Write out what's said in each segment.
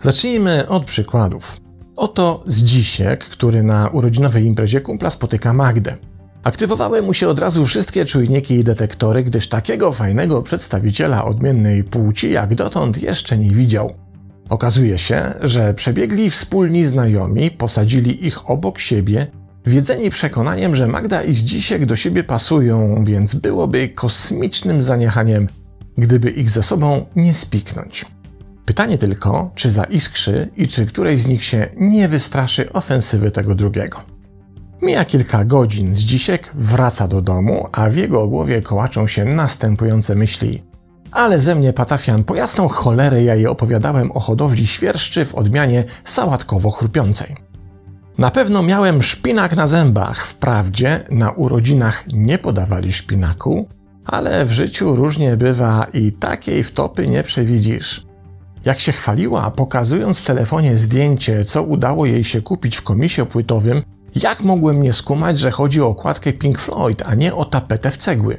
Zacznijmy od przykładów. Oto Zdzisiek, który na urodzinowej imprezie kumpla spotyka Magdę. Aktywowały mu się od razu wszystkie czujniki i detektory, gdyż takiego fajnego przedstawiciela odmiennej płci jak dotąd jeszcze nie widział. Okazuje się, że przebiegli wspólni znajomi, posadzili ich obok siebie, wiedzeni przekonaniem, że Magda i Zdzisiek do siebie pasują, więc byłoby kosmicznym zaniechaniem, gdyby ich ze sobą nie spiknąć. Pytanie tylko, czy zaiskrzy i czy której z nich się nie wystraszy ofensywy tego drugiego. Mija kilka godzin, Zdzisiek wraca do domu, a w jego głowie kołaczą się następujące myśli. Ale ze mnie patafian, po jasną cholerę ja jej opowiadałem o hodowli świerszczy w odmianie sałatkowo-chrupiącej. Na pewno miałem szpinak na zębach, wprawdzie na urodzinach nie podawali szpinaku, ale w życiu różnie bywa i takiej wtopy nie przewidzisz. Jak się chwaliła, pokazując w telefonie zdjęcie, co udało jej się kupić w komisie płytowym, jak mogłem nie skumać, że chodzi o okładkę Pink Floyd, a nie o tapetę w cegły?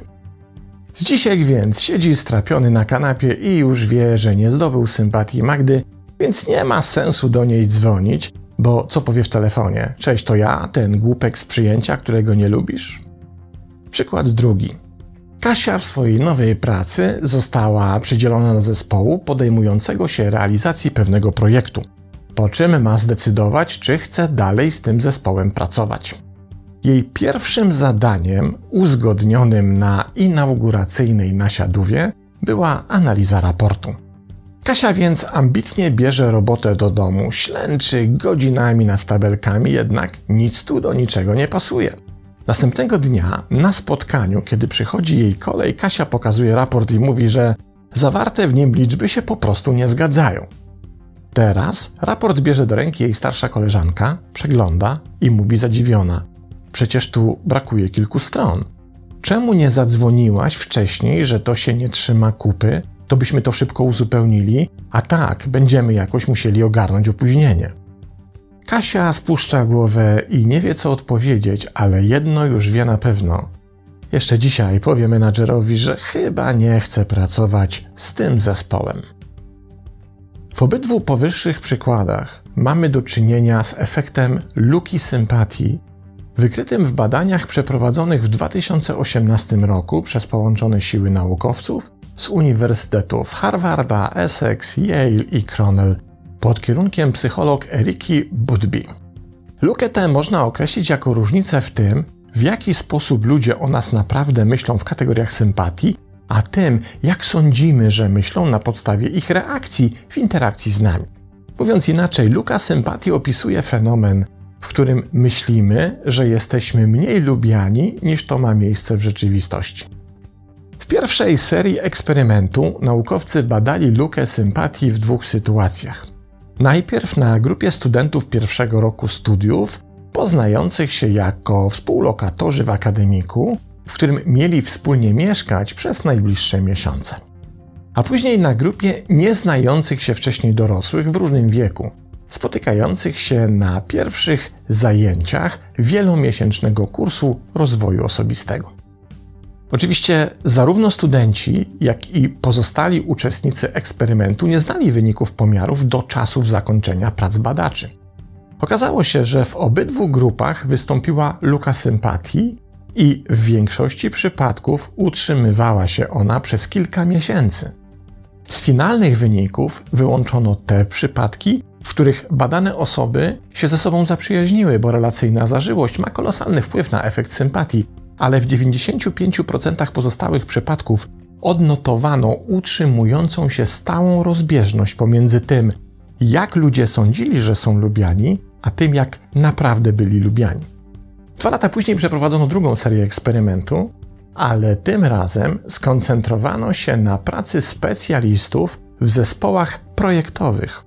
Z dzisiaj więc siedzi strapiony na kanapie i już wie, że nie zdobył sympatii Magdy, więc nie ma sensu do niej dzwonić, bo co powie w telefonie? Cześć, to ja, ten głupek z przyjęcia, którego nie lubisz? Przykład drugi. Kasia w swojej nowej pracy została przydzielona do zespołu podejmującego się realizacji pewnego projektu, po czym ma zdecydować, czy chce dalej z tym zespołem pracować. Jej pierwszym zadaniem, uzgodnionym na inauguracyjnej nasiadówie, była analiza raportu. Kasia więc ambitnie bierze robotę do domu, ślęczy godzinami nad tabelkami, jednak nic tu do niczego nie pasuje. Następnego dnia, na spotkaniu, kiedy przychodzi jej kolej, Kasia pokazuje raport i mówi, że zawarte w nim liczby się po prostu nie zgadzają. Teraz raport bierze do ręki jej starsza koleżanka, przegląda i mówi zadziwiona: Przecież tu brakuje kilku stron. Czemu nie zadzwoniłaś wcześniej, że to się nie trzyma kupy? To byśmy to szybko uzupełnili, a tak będziemy jakoś musieli ogarnąć opóźnienie. Kasia spuszcza głowę i nie wie co odpowiedzieć, ale jedno już wie na pewno. Jeszcze dzisiaj powie menadżerowi, że chyba nie chce pracować z tym zespołem. W obydwu powyższych przykładach mamy do czynienia z efektem luki sympatii, wykrytym w badaniach przeprowadzonych w 2018 roku przez połączone siły naukowców z uniwersytetów Harvarda, Essex, Yale i Cornell pod kierunkiem psycholog Eriki Budby. Lukę tę można określić jako różnicę w tym, w jaki sposób ludzie o nas naprawdę myślą w kategoriach sympatii, a tym, jak sądzimy, że myślą na podstawie ich reakcji w interakcji z nami. Mówiąc inaczej, luka sympatii opisuje fenomen, w którym myślimy, że jesteśmy mniej lubiani niż to ma miejsce w rzeczywistości. W pierwszej serii eksperymentu naukowcy badali lukę sympatii w dwóch sytuacjach. Najpierw na grupie studentów pierwszego roku studiów, poznających się jako współlokatorzy w akademiku, w którym mieli wspólnie mieszkać przez najbliższe miesiące. A później na grupie nieznających się wcześniej dorosłych w różnym wieku, spotykających się na pierwszych zajęciach wielomiesięcznego kursu rozwoju osobistego. Oczywiście zarówno studenci, jak i pozostali uczestnicy eksperymentu nie znali wyników pomiarów do czasów zakończenia prac badaczy. Okazało się, że w obydwu grupach wystąpiła luka sympatii i w większości przypadków utrzymywała się ona przez kilka miesięcy. Z finalnych wyników wyłączono te przypadki, w których badane osoby się ze sobą zaprzyjaźniły, bo relacyjna zażyłość ma kolosalny wpływ na efekt sympatii, ale w 95% pozostałych przypadków odnotowano utrzymującą się stałą rozbieżność pomiędzy tym, jak ludzie sądzili, że są lubiani, a tym, jak naprawdę byli lubiani. Dwa lata później przeprowadzono drugą serię eksperymentu, ale tym razem skoncentrowano się na pracy specjalistów w zespołach projektowych.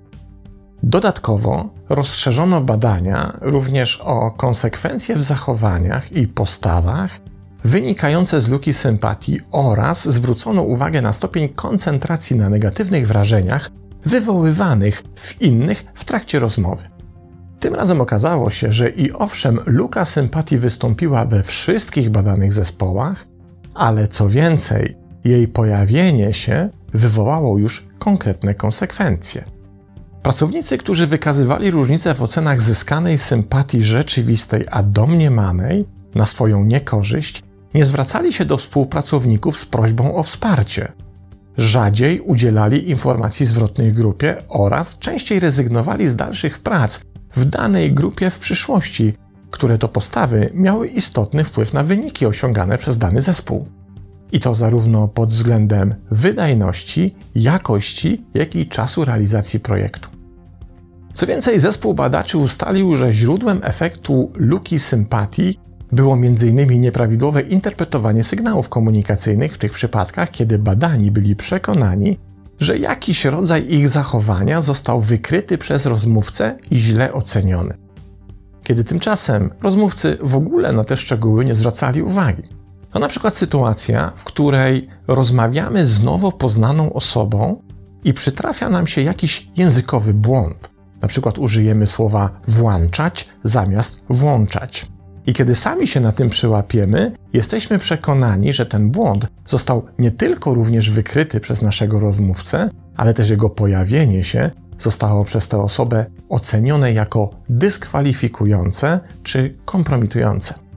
Dodatkowo rozszerzono badania również o konsekwencje w zachowaniach i postawach wynikające z luki sympatii oraz zwrócono uwagę na stopień koncentracji na negatywnych wrażeniach wywoływanych w innych w trakcie rozmowy. Tym razem okazało się, że i owszem, luka sympatii wystąpiła we wszystkich badanych zespołach, ale co więcej, jej pojawienie się wywołało już konkretne konsekwencje. Pracownicy, którzy wykazywali różnice w ocenach zyskanej sympatii rzeczywistej a domniemanej na swoją niekorzyść, nie zwracali się do współpracowników z prośbą o wsparcie. Rzadziej udzielali informacji zwrotnej grupie oraz częściej rezygnowali z dalszych prac w danej grupie w przyszłości, które to postawy miały istotny wpływ na wyniki osiągane przez dany zespół. I to zarówno pod względem wydajności, jakości, jak i czasu realizacji projektu. Co więcej, zespół badaczy ustalił, że źródłem efektu luki sympatii było m.in. nieprawidłowe interpretowanie sygnałów komunikacyjnych w tych przypadkach, kiedy badani byli przekonani, że jakiś rodzaj ich zachowania został wykryty przez rozmówcę i źle oceniony. Kiedy tymczasem rozmówcy w ogóle na te szczegóły nie zwracali uwagi. To na przykład sytuacja, w której rozmawiamy z nowo poznaną osobą i przytrafia nam się jakiś językowy błąd. Na przykład użyjemy słowa włączać zamiast włączać. I kiedy sami się na tym przyłapiemy, jesteśmy przekonani, że ten błąd został nie tylko również wykryty przez naszego rozmówcę, ale też jego pojawienie się zostało przez tę osobę ocenione jako dyskwalifikujące czy kompromitujące.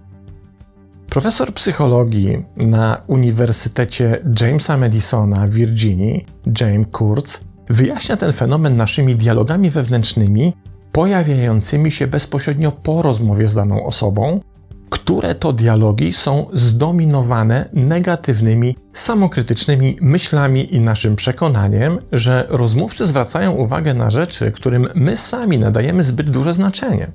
Profesor psychologii na Uniwersytecie Jamesa Madisona w Virginii, James Kurtz, wyjaśnia ten fenomen naszymi dialogami wewnętrznymi, pojawiającymi się bezpośrednio po rozmowie z daną osobą, które to dialogi są zdominowane negatywnymi, samokrytycznymi myślami i naszym przekonaniem, że rozmówcy zwracają uwagę na rzeczy, którym my sami nadajemy zbyt duże znaczenie.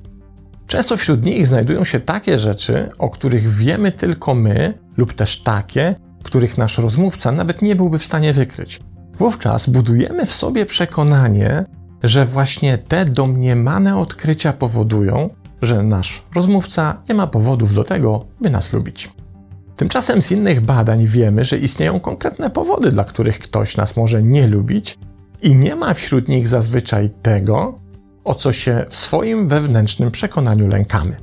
Często wśród nich znajdują się takie rzeczy, o których wiemy tylko my, lub też takie, których nasz rozmówca nawet nie byłby w stanie wykryć. Wówczas budujemy w sobie przekonanie, że właśnie te domniemane odkrycia powodują, że nasz rozmówca nie ma powodów do tego, by nas lubić. Tymczasem z innych badań wiemy, że istnieją konkretne powody, dla których ktoś nas może nie lubić, i nie ma wśród nich zazwyczaj tego, o co się w swoim wewnętrznym przekonaniu lękamy.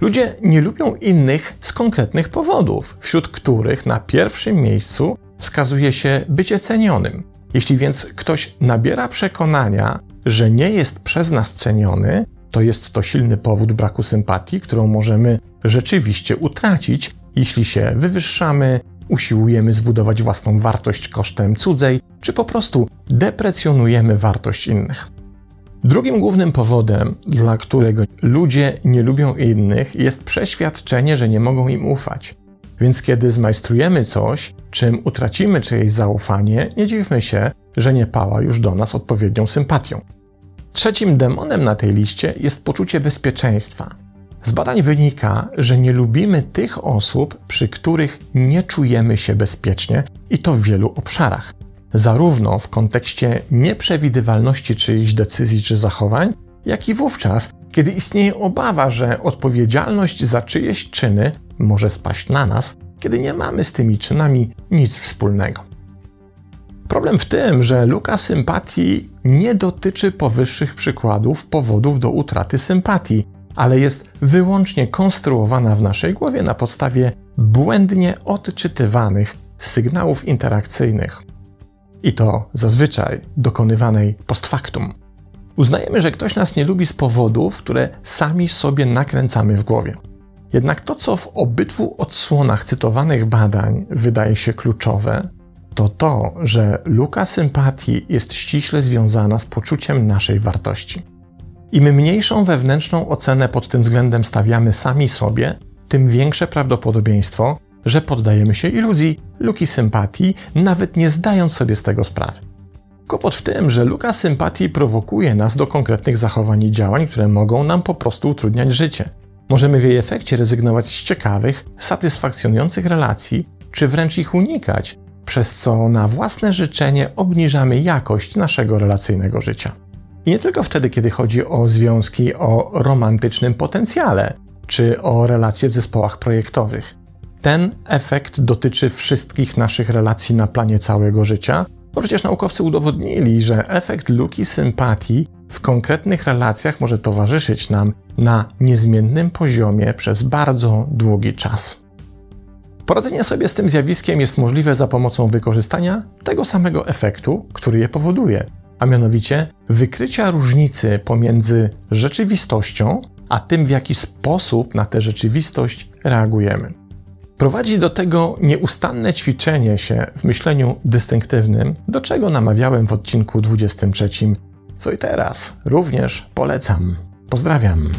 Ludzie nie lubią innych z konkretnych powodów, wśród których na pierwszym miejscu wskazuje się bycie cenionym. Jeśli więc ktoś nabiera przekonania, że nie jest przez nas ceniony, to jest to silny powód braku sympatii, którą możemy rzeczywiście utracić, jeśli się wywyższamy, usiłujemy zbudować własną wartość kosztem cudzej, czy po prostu deprecjonujemy wartość innych. Drugim głównym powodem, dla którego ludzie nie lubią innych, jest przeświadczenie, że nie mogą im ufać. Więc kiedy zmajstrujemy coś, czym utracimy czyjeś zaufanie, nie dziwmy się, że nie pała już do nas odpowiednią sympatią. Trzecim demonem na tej liście jest poczucie bezpieczeństwa. Z badań wynika, że nie lubimy tych osób, przy których nie czujemy się bezpiecznie i to w wielu obszarach. Zarówno w kontekście nieprzewidywalności czyichś decyzji czy zachowań, jak i wówczas, kiedy istnieje obawa, że odpowiedzialność za czyjeś czyny może spaść na nas, kiedy nie mamy z tymi czynami nic wspólnego. Problem w tym, że luka sympatii nie dotyczy powyższych przykładów powodów do utraty sympatii, ale jest wyłącznie konstruowana w naszej głowie na podstawie błędnie odczytywanych sygnałów interakcyjnych. I to zazwyczaj dokonywanej post factum. Uznajemy, że ktoś nas nie lubi z powodów, które sami sobie nakręcamy w głowie. Jednak to, co w obydwu odsłonach cytowanych badań wydaje się kluczowe, to to, że luka sympatii jest ściśle związana z poczuciem naszej wartości. Im mniejszą wewnętrzną ocenę pod tym względem stawiamy sami sobie, tym większe prawdopodobieństwo, że poddajemy się iluzji luki sympatii, nawet nie zdając sobie z tego sprawy. Kłopot w tym, że luka sympatii prowokuje nas do konkretnych zachowań i działań, które mogą nam po prostu utrudniać życie. Możemy w jej efekcie rezygnować z ciekawych, satysfakcjonujących relacji, czy wręcz ich unikać, przez co na własne życzenie obniżamy jakość naszego relacyjnego życia. I nie tylko wtedy, kiedy chodzi o związki o romantycznym potencjale, czy o relacje w zespołach projektowych. Ten efekt dotyczy wszystkich naszych relacji na planie całego życia, bo przecież naukowcy udowodnili, że efekt luki sympatii w konkretnych relacjach może towarzyszyć nam na niezmiennym poziomie przez bardzo długi czas. Poradzenie sobie z tym zjawiskiem jest możliwe za pomocą wykorzystania tego samego efektu, który je powoduje, a mianowicie wykrycia różnicy pomiędzy rzeczywistością a tym, w jaki sposób na tę rzeczywistość reagujemy. Prowadzi do tego nieustanne ćwiczenie się w myśleniu dystynktywnym, do czego namawiałem w odcinku 23, co i teraz również polecam. Pozdrawiam.